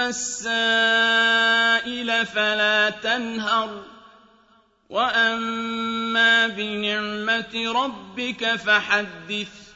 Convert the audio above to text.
السائل فلا تنهر. وأما بنعمة ربك فحدث.